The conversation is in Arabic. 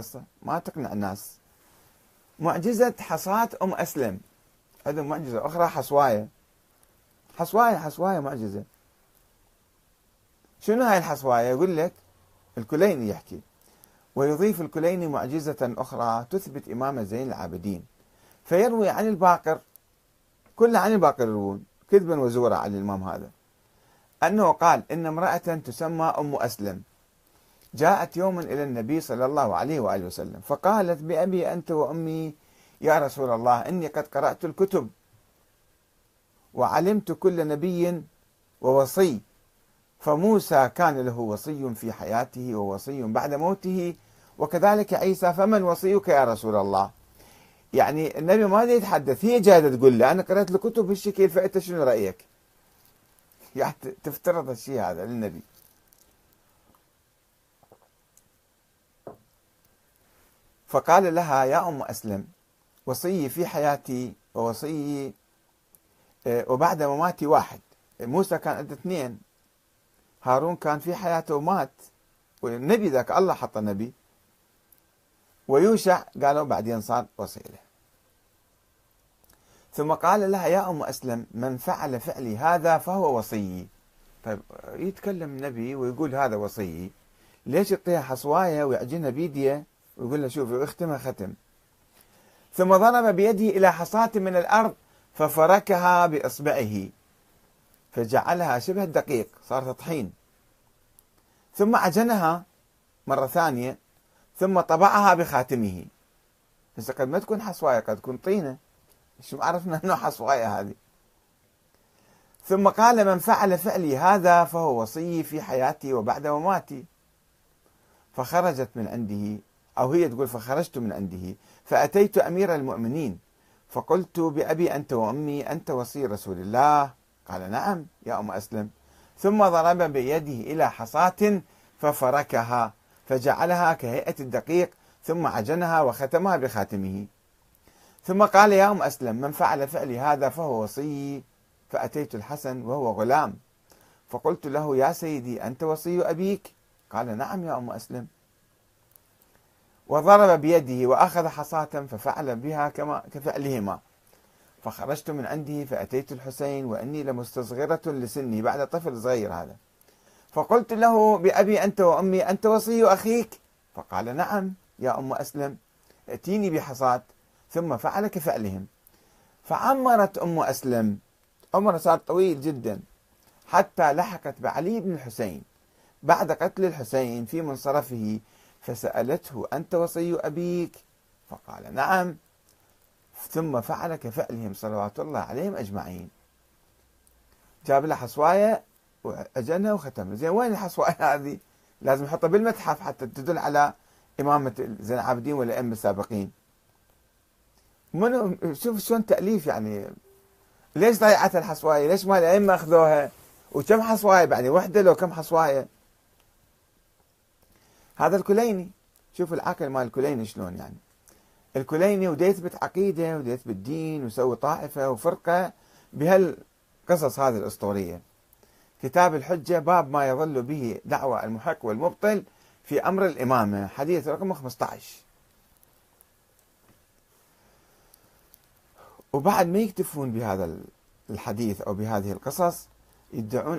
القصة ما تقنع الناس. معجزة حصاة أم أسلم. هذا معجزة أخرى حصواية. حصواية حصواية معجزة. شنو هاي الحصواية؟ يقول لك الكليني يحكي. ويضيف الكليني معجزة أخرى تثبت إمامة زين العابدين. فيروي عن الباقر. كل عن الباقر يروون. كذبا وزورا عن الإمام هذا. أنه قال إن امرأة تسمى أم أسلم. جاءت يوما إلى النبي صلى الله عليه وآله وسلم فقالت بأبي أنت وأمي يا رسول الله إني قد قرأت الكتب وعلمت كل نبي ووصي فموسى كان له وصي في حياته ووصي بعد موته وكذلك عيسى فمن وصيك يا رسول الله يعني النبي ما يتحدث هي جاية تقول له أنا قرأت الكتب بالشكل فأنت شنو رأيك؟ يعني تفترض الشيء هذا للنبي فقال لها يا أم أسلم وصيي في حياتي ووصيي آه، وبعد مماتي واحد. موسى كان عنده اثنين هارون كان في حياته ومات والنبي ذاك الله حط نبي ويوشع قالوا بعدين صار وصيله ثم قال لها يا أم أسلم من فعل فعلي هذا فهو وصيي طيب يتكلم نبي ويقول هذا وصيي ليش يعطيها حصواية ويعجنها بيدية؟ ويقول لها شوفي اختمها ختم. ثم ضرب بيده إلى حصاة من الأرض ففركها بإصبعه. فجعلها شبه الدقيق صارت طحين ثم عجنها مرة ثانية ثم طبعها بخاتمه. بس قد ما تكون حصواية قد تكون طينة. شو عرفنا إنه حصواية هذه. ثم قال من فعل فعلي هذا فهو وصي في حياتي وبعد مماتي. فخرجت من عنده أو هي تقول فخرجت من عنده فأتيت أمير المؤمنين فقلت بأبي أنت وأمي أنت وصي رسول الله؟ قال نعم يا أم أسلم. ثم ضرب بيده إلى حصاة ففركها فجعلها كهيئة الدقيق ثم عجنها وختمها بخاتمه. ثم قال يا أم أسلم من فعل فعلي هذا فهو وصي. فأتيت الحسن وهو غلام فقلت له يا سيدي أنت وصي أبيك؟ قال نعم يا أم أسلم. وضرب بيده وأخذ حصاة ففعل بها كما كفعلهما. فخرجت من عنده فأتيت الحسين وإني لمستصغرة لسني بعد طفل صغير هذا. فقلت له بأبي أنت وأمي أنت وصي أخيك؟ فقال نعم يا أم أسلم ائتيني بحصاة. ثم فعل كفعلهم. فعمرت أم أسلم. عمر صار طويل جدا. حتى لحقت بعلي بن الحسين. بعد قتل الحسين في منصرفه فسألته أنت وصي أبيك؟ فقال نعم. ثم فعل كفعلهم صلوات الله عليهم أجمعين. جاب له حصواية وأجنها وختمها زين وين الحصواية هذه؟ لازم يحطها بالمتحف حتى تدل على إمامة زين العابدين والأئمة السابقين منو؟ شوف شلون تأليف يعني. ليش ضيعت الحصواية؟ ليش ما الأئمة أخذوها؟ وكم حصواية؟ يعني وحدة لو كم حصواية؟ هذا الكليني شوف العقل مال الكليني شلون يعني الكليني ودا يثبت عقيده ودا يثبت دين ويسوي طائفة وفرقة بهالقصص هذه الأسطورية. كتاب الحجة باب ما يظل به دعوى المحق والمبطل في أمر الإمامة حديث رقم 15. وبعد ما يكتفون بهذا الحديث أو بهذه القصص يدعون